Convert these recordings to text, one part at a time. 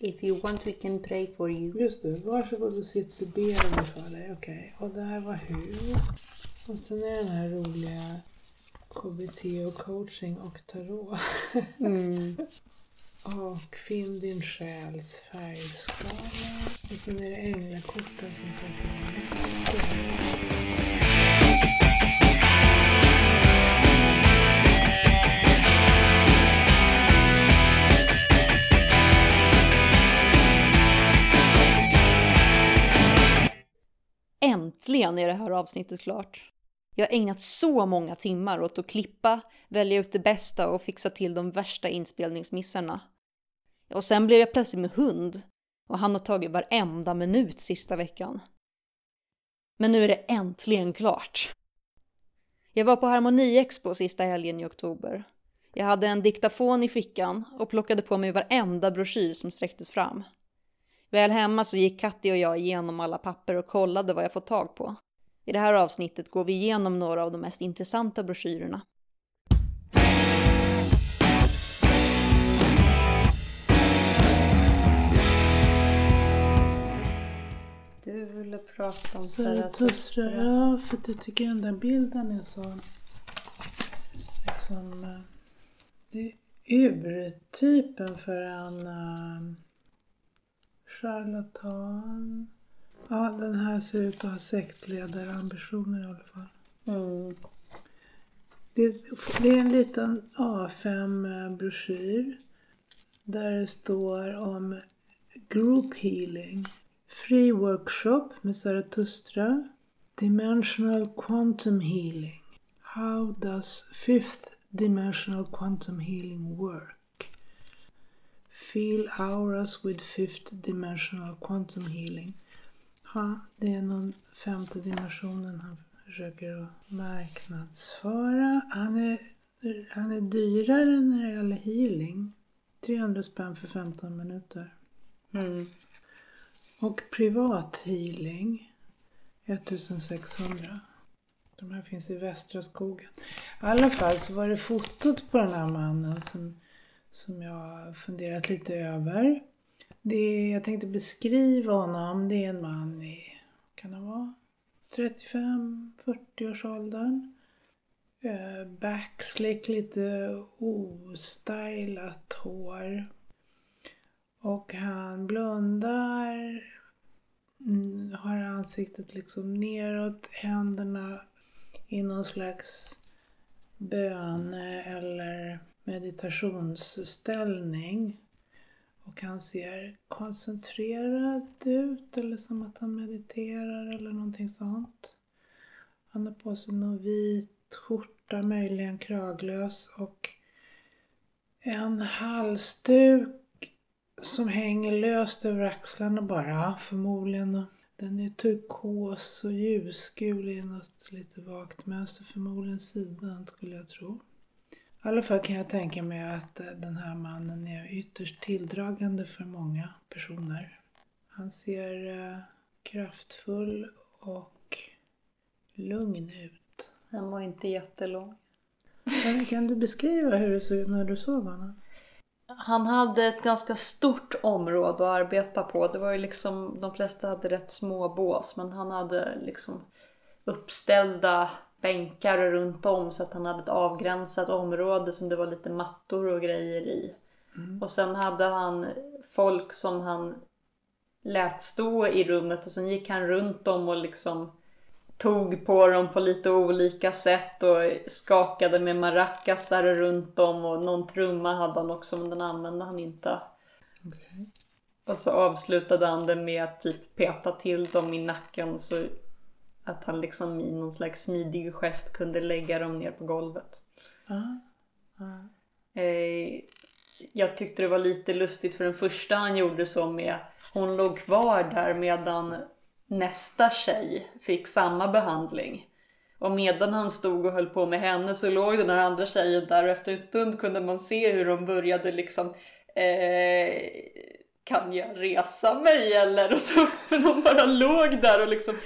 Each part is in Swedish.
If you want we can pray for you. Just det, varsågod och sitt så ber vi för dig. Okej, och det här var hur. Och sen är den här roliga KBT och coaching och tarot. Mm. Och finn din själs färgskala. Och sen är det änglakorten som ska Äntligen är det här avsnittet klart. Jag har ägnat så många timmar åt att klippa, välja ut det bästa och fixa till de värsta inspelningsmissarna. Och sen blev jag plötsligt med hund och han har tagit varenda minut sista veckan. Men nu är det äntligen klart. Jag var på Harmoniexpo sista helgen i oktober. Jag hade en diktafon i fickan och plockade på mig varenda broschyr som sträcktes fram. Väl hemma så gick Katti och jag igenom alla papper och kollade vad jag fått tag på. I det här avsnittet går vi igenom några av de mest intressanta broschyrerna. Du ville prata om Zarathustra, för att jag tycker den där bilden är så liksom eh, det är urtypen för en uh, charlatan. Ja, den här ser ut att ha sektledarambitioner i alla fall. Mm. Det, det är en liten A5-broschyr där det står om Group Healing, Free Workshop med Zarathustra, Dimensional Quantum Healing. How does Fifth Dimensional Quantum Healing work? Feel auras with Fifth Dimensional Quantum Healing. Ja, det är någon femte dimensionen han försöker att marknadsföra. Han är, han är dyrare när det gäller healing. 300 spänn för 15 minuter. Mm. Och privat healing 1600. De här finns i västra skogen. I alla fall så var det fotot på den här mannen som, som jag har funderat lite över. Det jag tänkte beskriva honom. Det är en man i, kan han vara, 35-40 års åldern. Eh, backslick, lite ostylat hår. Och han blundar, mm, har ansiktet liksom neråt, händerna i någon slags böne eller meditationsställning. Och han ser koncentrerad ut eller som att han mediterar eller någonting sånt. Han har på sig någon vit skjorta, möjligen kraglös och en halsduk som hänger löst över axlarna bara, förmodligen. Den är turkos och ljusgul i något lite vagt mönster, förmodligen sidan skulle jag tro. I alla fall kan jag tänka mig att eh, den här mannen är ytterst tilldragande för många personer. Han ser eh, kraftfull och lugn ut. Den var inte jättelång. Kan du beskriva hur det såg ut när du såg honom? Han hade ett ganska stort område att arbeta på. Det var ju liksom, de flesta hade rätt små bås men han hade liksom uppställda bänkar runt om så att han hade ett avgränsat område som det var lite mattor och grejer i. Och sen hade han folk som han lät stå i rummet och sen gick han runt dem och liksom tog på dem på lite olika sätt och skakade med maracasar runt om och någon trumma hade han också men den använde han inte. Och så avslutade han det med att typ peta till dem i nacken så att han liksom i någon slags smidig gest kunde lägga dem ner på golvet. Ja. Eh, jag tyckte det var lite lustigt för den första han gjorde så med, hon låg kvar där medan nästa tjej fick samma behandling. Och medan han stod och höll på med henne så låg den här andra tjejen där och efter en stund kunde man se hur de började liksom eh, Kan jag resa mig eller? Och så, men de bara låg där och liksom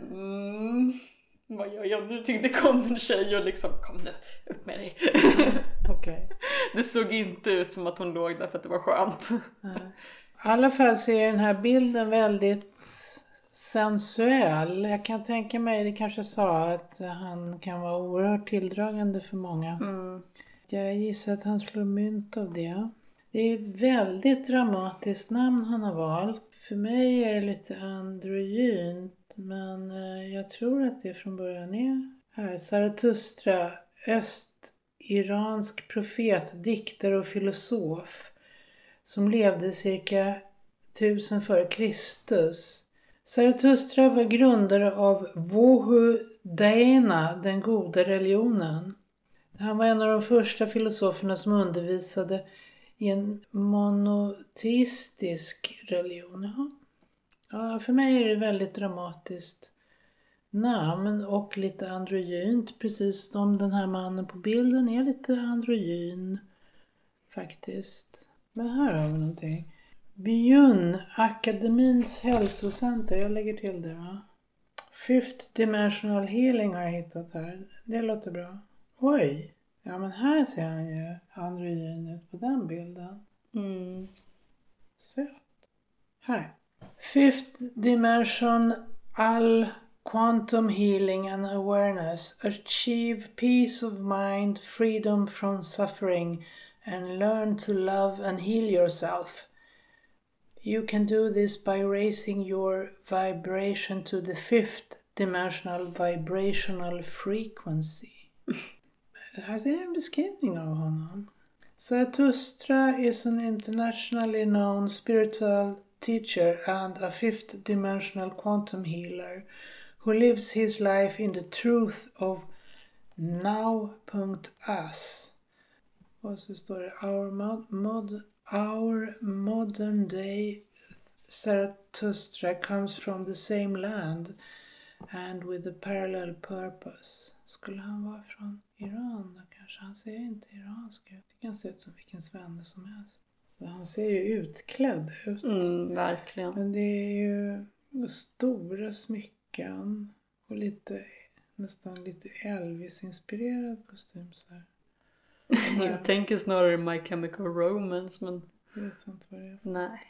mm, Vad gör jag nu? Till det kom en tjej och liksom Kom nu, upp med dig. Okej. Det såg inte ut som att hon låg där för att det var skönt. Nej. alla fall så är den här bilden väldigt sensuell. Jag kan tänka mig, det kanske sa att han kan vara oerhört tilldragande för många. Mm. Jag gissar att han slår mynt av det. Det är ett väldigt dramatiskt namn han har valt. För mig är det lite androgynt men eh, jag tror att det från början är här. Zarathustra, öst-iransk profet, diktare och filosof som levde cirka 1000 f.Kr. Zarathustra var grundare av Vohu Daena, den goda religionen. Han var en av de första filosoferna som undervisade i en monoteistisk religion. Ja, för mig är det väldigt dramatiskt namn och lite androgynt. Precis som den här mannen på bilden är lite androgyn faktiskt. Men här har vi någonting. Björn, Akademins hälsocenter. Jag lägger till det va. Fifth Dimensional Healing har jag hittat här. Det låter bra. Oj! Ja men här ser han ju androgyn ut på den bilden. Mm. Söt. Här. Fifth Dimension All Quantum Healing and Awareness. Achieve peace of mind, freedom from suffering and learn to love and heal yourself. You can do this by raising your vibration to the fifth dimensional vibrational frequency. Här är en beskrivning av honom. Zarathustra is an internationally known spiritual teacher and a fifth dimensional quantum healer who lives his life in the truth of now.us. Och så står det our, mod, mod, our modern day Zarathustra comes from the same land and with a parallel purpose. Skulle han vara från Iran då kanske? Han ser inte iransk ut. Det kan se ut som vilken svenne som helst. Han ser ju utklädd ut. Mm, verkligen. Men det är ju stora smycken och lite nästan lite Elvis-inspirerad kostym så här. Jag tänker snarare My Chemical Romance men Jag vet inte vad det är. nej.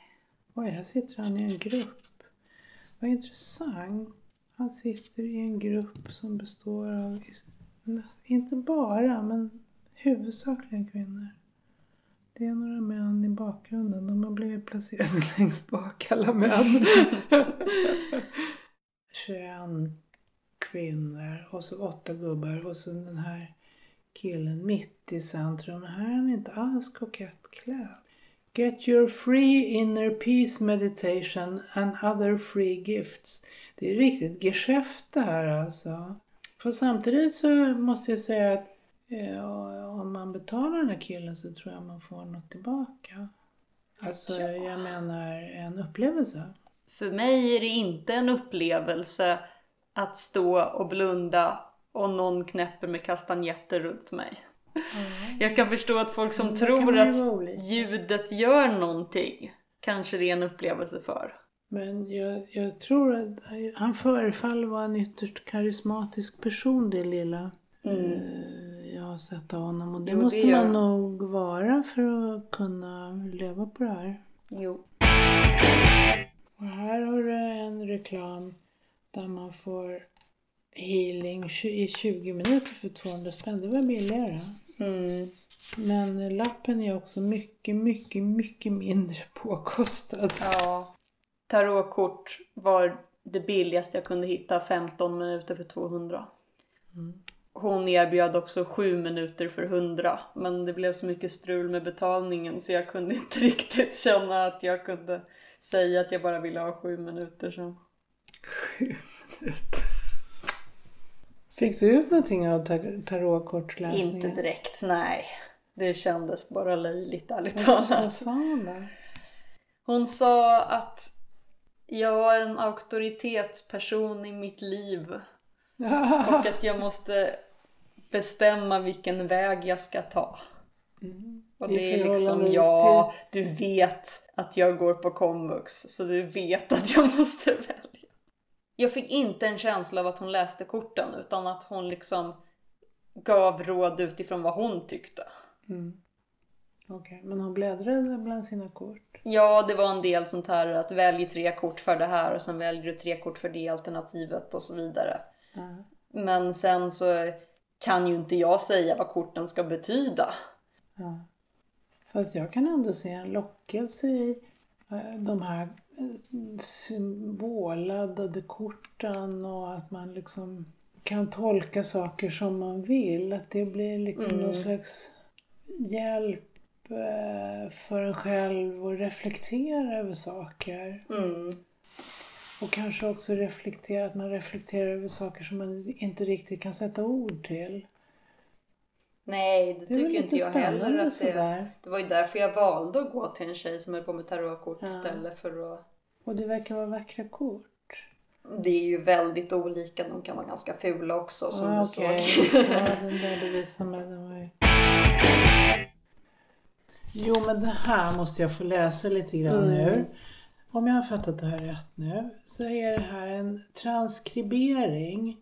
Oj, här sitter han i en grupp. Vad intressant. Han sitter i en grupp som består av, inte bara, men huvudsakligen kvinnor. Det är några män i bakgrunden. De har blivit placerade längst bak, alla män. 21 kvinnor och så åtta gubbar och så den här killen mitt i centrum. Här är han inte alls kokett klädd. Get your free inner peace meditation and other free gifts. Det är riktigt geschäft det här alltså. För samtidigt så måste jag säga att eh, om man betalar den här killen så tror jag man får något tillbaka. Alltså Ja. jag menar en upplevelse. För mig är det inte en upplevelse att stå och blunda och någon knäpper med kastanjetter runt mig. Jag kan förstå att folk som Mm, tror att ljudet gör någonting kanske det är en upplevelse för. Men jag, jag tror att han förefaller vara en ytterst karismatisk person det lilla eh, jag har sett av honom. Och det Jo, det måste gör man nog vara för att kunna leva på det här. Jo. Och här har du en reklam där man får healing i 20 minuter för 200 spänn. Det var billigare. Mm. Men lappen är också mycket, mycket, mycket mindre påkostad. Ja. Tarotkort var det billigaste jag kunde hitta 15 minuter för 200. Mm. Hon erbjöd också 7 minuter för 100 men det blev så mycket strul med betalningen så jag kunde inte riktigt känna att jag kunde säga att jag bara ville ha 7 minuter så. Fick du ut någonting av tar- tarotkortsläsningen? Inte direkt, nej. Det kändes bara löjligt ärligt Vad, vad talat. sa hon där? Hon sa att jag var en auktoritetsperson i mitt liv och att jag måste bestämma vilken väg jag ska ta. Och I det är liksom, ja, du vet att jag går på komvux så du vet att jag måste välja. Jag fick inte en känsla av att hon läste korten utan att hon liksom gav råd utifrån vad hon tyckte. Mm. Okej, men hon bläddrade bland sina kort. Ja, det var en del sånt här att välj tre kort för det här och sen väljer du tre kort för det alternativet och så vidare. Ja. Men sen så kan ju inte jag säga vad korten ska betyda. Ja. Fast jag kan ändå se en lockelse i eh, de här eh, symbolladdade korten och att man liksom kan tolka saker som man vill. Att det blir liksom någon slags hjälp eh, för en själv att reflektera över saker. Mm. Och kanske också reflektera, att man reflekterar över saker som man inte riktigt kan sätta ord till. Nej, det Det tycker inte jag heller. Att det, det var ju därför jag valde att gå till en tjej som höll på med tarotkort Ja. istället för att... Och det verkar vara vackra kort. Det är ju väldigt olika. De kan vara ganska fula också som Ah, du okej. såg. Ja, den där du visade mig, den var ju... Jo, men det här måste jag få läsa lite grann Mm. ur. Om jag har fattat det här rätt nu så är det här en transkribering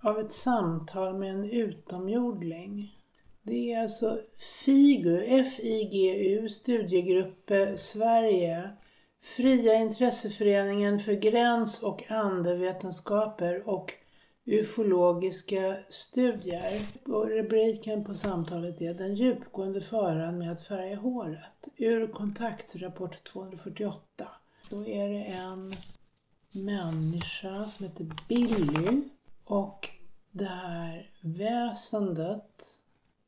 av ett samtal med en utomjordling. Det är alltså FIGU, F-I-G-U, Studiegrupp Sverige, Fria intresseföreningen för gräns och andevetenskaper och ufologiska studier. Och rubriken på samtalet är Den djupgående faran med att färga håret. Ur kontaktrapport 248. Då är det en människa som heter Billy och det här väsendet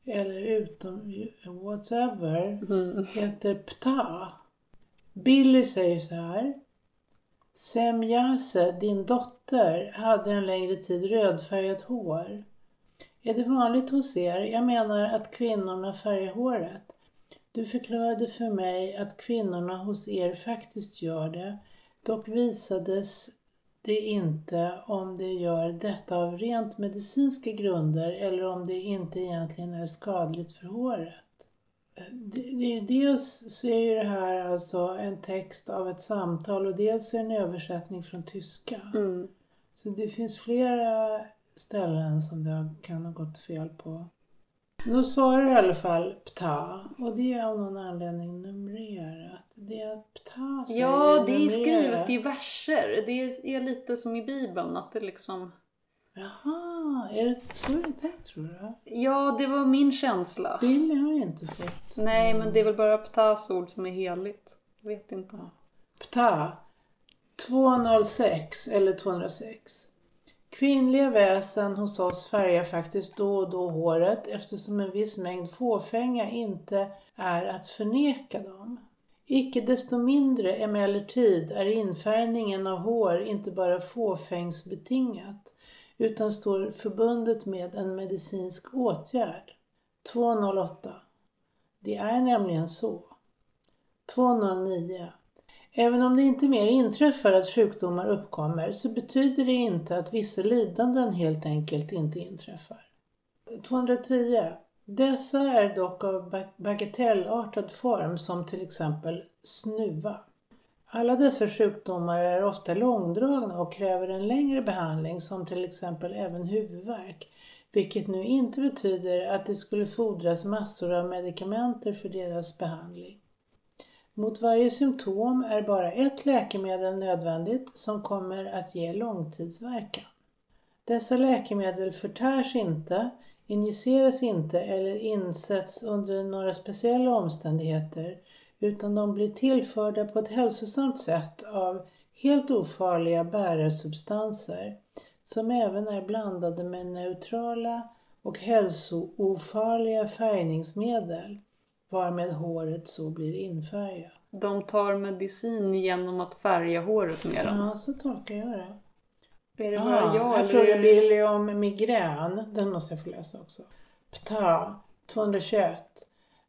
eller utom whatever heter Ptah. Billy säger så här. Semjase, din dotter, hade en längre tid rödfärgat hår. Är det vanligt hos er? Jag menar att kvinnorna färgar håret. Du förklarade för mig att kvinnorna hos er faktiskt gör det. Dock visades det inte om det gör detta av rent medicinska grunder eller om det inte egentligen är skadligt för håret. Dels så är ju det här alltså en text av ett samtal och dels är det en översättning från tyska. Mm. Så det finns flera ställen som det kan ha gått fel på. Då svarar i alla fall Pta och det är av någon anledning numrerat. Det är Pta som Ja, det är skrivet i verser. Det är lite som i Bibeln. Att det liksom... Jaha, är det så är det tänkt tror du? Ja, det var min känsla. Billy har ju inte fått. Nej, men det är väl bara Ptas ord som är heligt. Jag vet inte. Pta 206 eller 206. Kvinnliga väsen hos oss färgar faktiskt då och då håret eftersom en viss mängd fåfänga inte är att förneka dem. Icke desto mindre emellertid är infärgningen av hår inte bara fåfängsbetingat utan står förbundet med en medicinsk åtgärd. 208. Det är nämligen så. 209. Även om det inte mer inträffar att sjukdomar uppkommer så betyder det inte att vissa lidanden helt enkelt inte inträffar. 210. Dessa är dock av bagatellartad form som till exempel snuva. Alla dessa sjukdomar är ofta långdragna och kräver en längre behandling som till exempel även huvudvärk. Vilket nu inte betyder att det skulle fordras massor av medikamenter för deras behandling. Mot varje symptom är bara ett läkemedel nödvändigt som kommer att ge långtidsverkan. Dessa läkemedel förtärs inte, injiceras inte eller insätts under några speciella omständigheter utan de blir tillförda på ett hälsosamt sätt av helt ofarliga bärarsubstanser som även är blandade med neutrala och hälsoofarliga färgningsmedel varmed håret så blir infärgat. De tar medicin genom att färga håret med den. Ja, så tolkar jag det. Är det Ah, bara jag här frågar. Billy om migrän. Den måste jag få läsa också. Pta 221.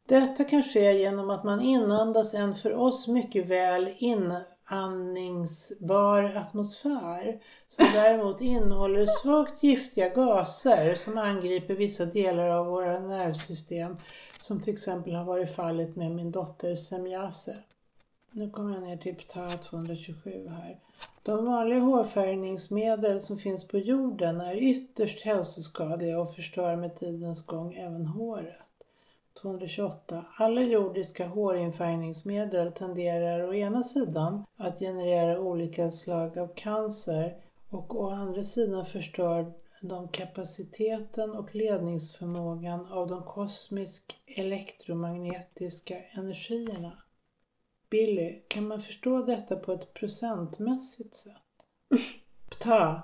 Detta kan ske genom att man inandas en för oss mycket väl inandningsbar atmosfär som däremot innehåller svagt giftiga gaser som angriper vissa delar av våra nervsystem som till exempel har varit fallet med min dotter Semjase. Nu kommer jag ner till Pta 227 här. De vanliga hårfärgningsmedel som finns på jorden är ytterst hälsoskadliga och förstör med tidens gång även håret. 228. Alla jordiska hårinfärgningsmedel tenderar å ena sidan att generera olika slag av cancer och å andra sidan förstör de kapaciteten och ledningsförmågan av de kosmisk elektromagnetiska energierna. Billy, kan man förstå detta på ett procentmässigt sätt? Pta.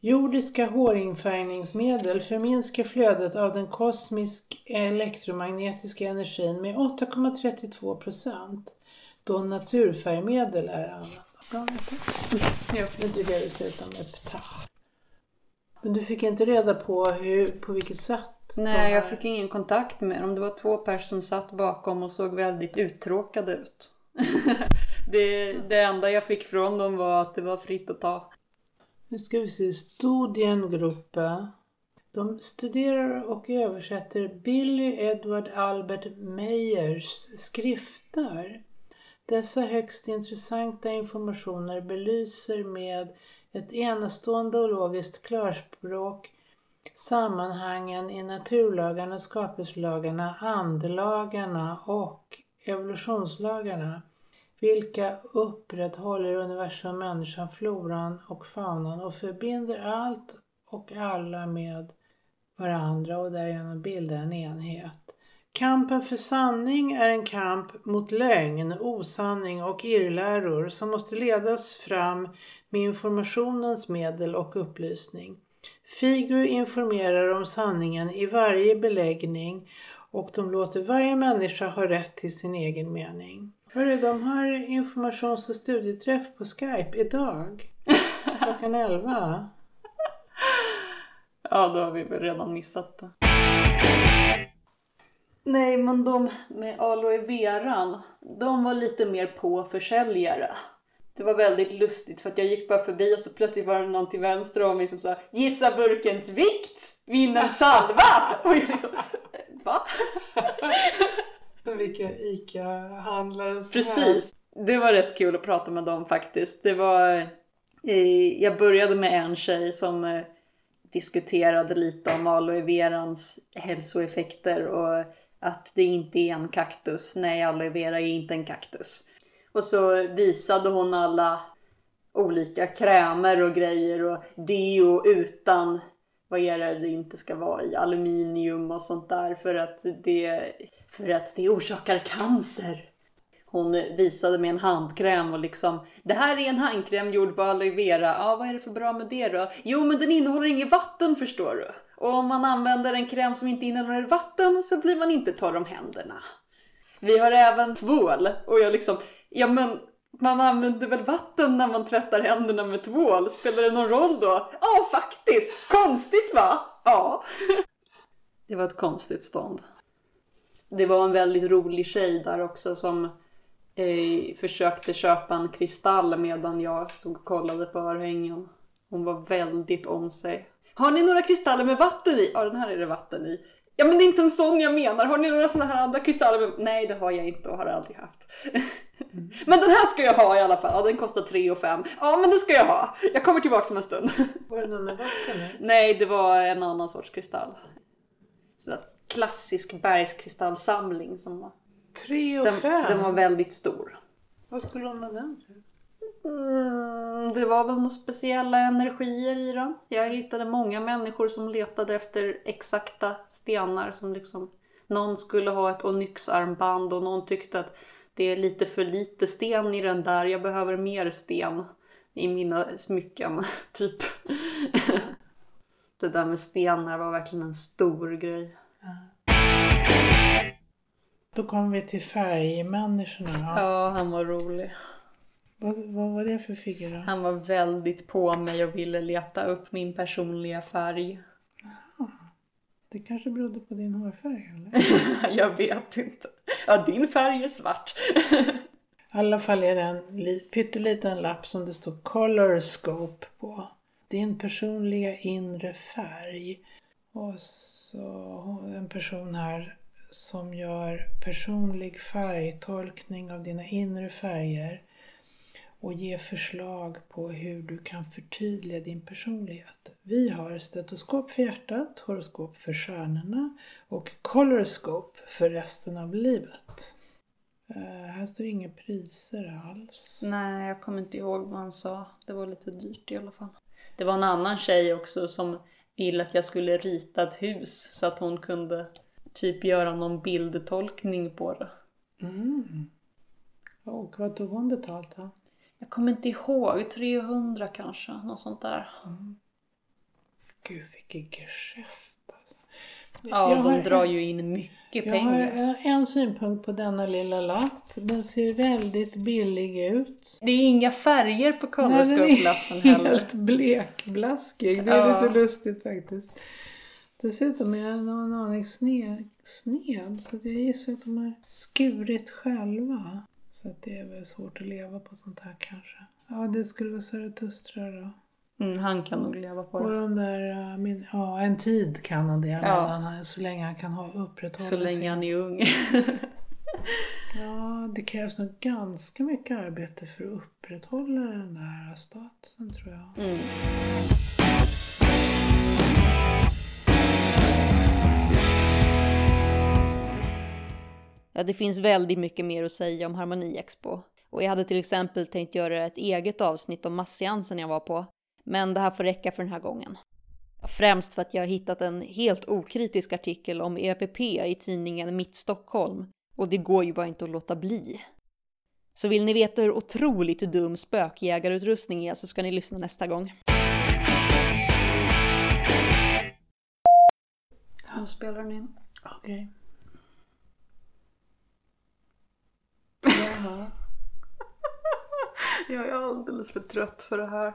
Jordiska hårinfärgningsmedel förminskar flödet av den kosmisk elektromagnetiska energin med 8,32 procent då naturfärgmedel är använda. Bra, Ja. Nu tycker jag vi slutar med pta. Men du fick inte reda på hur, på vilket sätt Nej, jag fick ingen kontakt med dem. Det var två personer som satt bakom och såg väldigt uttråkade ut. det, det enda jag fick från dem var att det var fritt att ta. Nu ska vi se. Studiengruppe. De studerar och översätter Billy Edward Albert Meyers skrifter. Dessa högst intressanta informationer belyser med ett enastående och logiskt klarspråk sammanhangen i naturlagarna, skapelselagarna, andelagarna och evolutionslagarna vilka upprätthåller universum, människan, floran och faunan och förbinder allt och alla med varandra och därigenom bildar en enhet. Kampen för sanning är en kamp mot lögn, osanning och irrläror som måste ledas fram med informationens medel och upplysning. Figu informerar om sanningen i varje beläggning och de låter varje människa ha rätt till sin egen mening. Hörru, de har informations och studieträff på Skype idag. Klockan 11. Ja, då har vi väl redan missat det. Nej, men de med aloe veran, de var lite mer på försäljare. Det var väldigt lustigt för att jag gick bara förbi och så plötsligt var det någon till vänster om mig som sa Gissa burkens vikt! Vinn en salva! Och jag liksom, va? Vilka ICA-handlare som Precis. Det var rätt kul att prata med dem faktiskt. Det var... Eh, jag började med en tjej som eh, diskuterade lite om aloe verans hälsoeffekter och att det inte är en kaktus. Nej, aloe vera är inte en kaktus. Och så visade hon alla olika krämer och grejer och deo utan vad är det det inte ska vara i, aluminium och sånt där för att det, för att det orsakar cancer. Hon visade med en handkräm och liksom Det här är en handkräm gjord på aloe vera. Ja, vad är det för bra med det då? Jo, men den innehåller inget vatten förstår du. Och om man använder en kräm som inte innehåller vatten så blir man inte torr om händerna. Vi har även tvål och jag liksom Ja, men man använder väl vatten när man tvättar händerna med tvål? Spelar det någon roll då? Ja, faktiskt! Konstigt va? Ja. Det var ett konstigt stånd. Det var en väldigt rolig tjej där också som eh, försökte köpa en kristall medan jag stod och kollade på örhängen. Hon var väldigt om sig. Har ni några kristaller med vatten i? Ja, den här är det vatten i. Ja, men det är inte en sån jag menar. Har ni några såna här andra kristaller. Nej, det har jag inte och har aldrig haft. men den här ska jag ha i alla fall. Ja, den kostar 3 och 5. Ja, men det ska jag ha. Jag kommer tillbaka om en stund. Var det någon med vatten? Nej, det var en annan sorts kristall. Så klassisk bergskristallsamling som var... Tre och Den, fem? den var väldigt stor. Vad skulle hon med den till? Mm, det var väl några speciella energier i den. Jag hittade många människor som letade efter exakta stenar som liksom någon skulle ha ett onyxarmband och någon tyckte att det är lite för lite sten i den där. Jag behöver mer sten i mina smycken, typ. det där med stenar var verkligen en stor grej. Då kommer vi till färgmänniskorna. Ja, han var rolig. Vad, vad var det för figurer? Han var väldigt på mig och ville leta upp min personliga färg. Det kanske berodde på din hårfärg eller? Jag vet inte. Ja, din färg är svart. I alla fall är det en li- pytteliten lapp som det står Color Scope på. Din personliga inre färg. Och så en person här som gör personlig färgtolkning av dina inre färger. Och ge förslag på hur du kan förtydliga din personlighet. Vi har stetoskop för hjärtat, horoskop för stjärnorna och coloroscope för resten av livet. Uh, här står inga priser alls. Nej, jag kommer inte ihåg vad han sa. Det var lite dyrt i alla fall. Det var en annan tjej också som ville att jag skulle rita ett hus så att hon kunde typ göra någon bildtolkning på det. Mm. Och vad tog hon betalt då? Jag kommer inte ihåg, 300 kanske, något sånt där. Mm. Gud vilket geschäft alltså. Ja, Jag de har- drar ju in mycket Jag har pengar. eh, en synpunkt på denna lilla lapp. Den ser väldigt billig ut. Det är inga färger på Nej, den är heller. Helt blekblaskig. Det är Ja. lite lustigt faktiskt. Dessutom är den en aning sned, sned. Så jag gissar att de har skurit själva. Så att det är väl svårt att leva på sånt här kanske. Ja, det skulle vara Zarathustra då. Mm, han kan nog leva på Och det. de där, äh, min, ja en tid kan han det. Ja. Han, så länge han kan ha, upprätthålla Så länge sin... han är ung. Ja, det krävs nog ganska mycket arbete för att upprätthålla den där statusen tror jag. Mm. Ja, det finns väldigt mycket mer att säga om Harmoni Expo. Och jag hade till exempel tänkt göra ett eget avsnitt om massseansen jag var på. Men det här får räcka för den här gången. Främst för att jag har hittat en helt okritisk artikel om EVP i tidningen Mitt Stockholm. Och det går ju bara inte att låta bli. Så vill ni veta hur otroligt dum spökjägarutrustning är så ska ni lyssna nästa gång. Nu spelar den in. Okej. Jag är alldeles för trött för det här.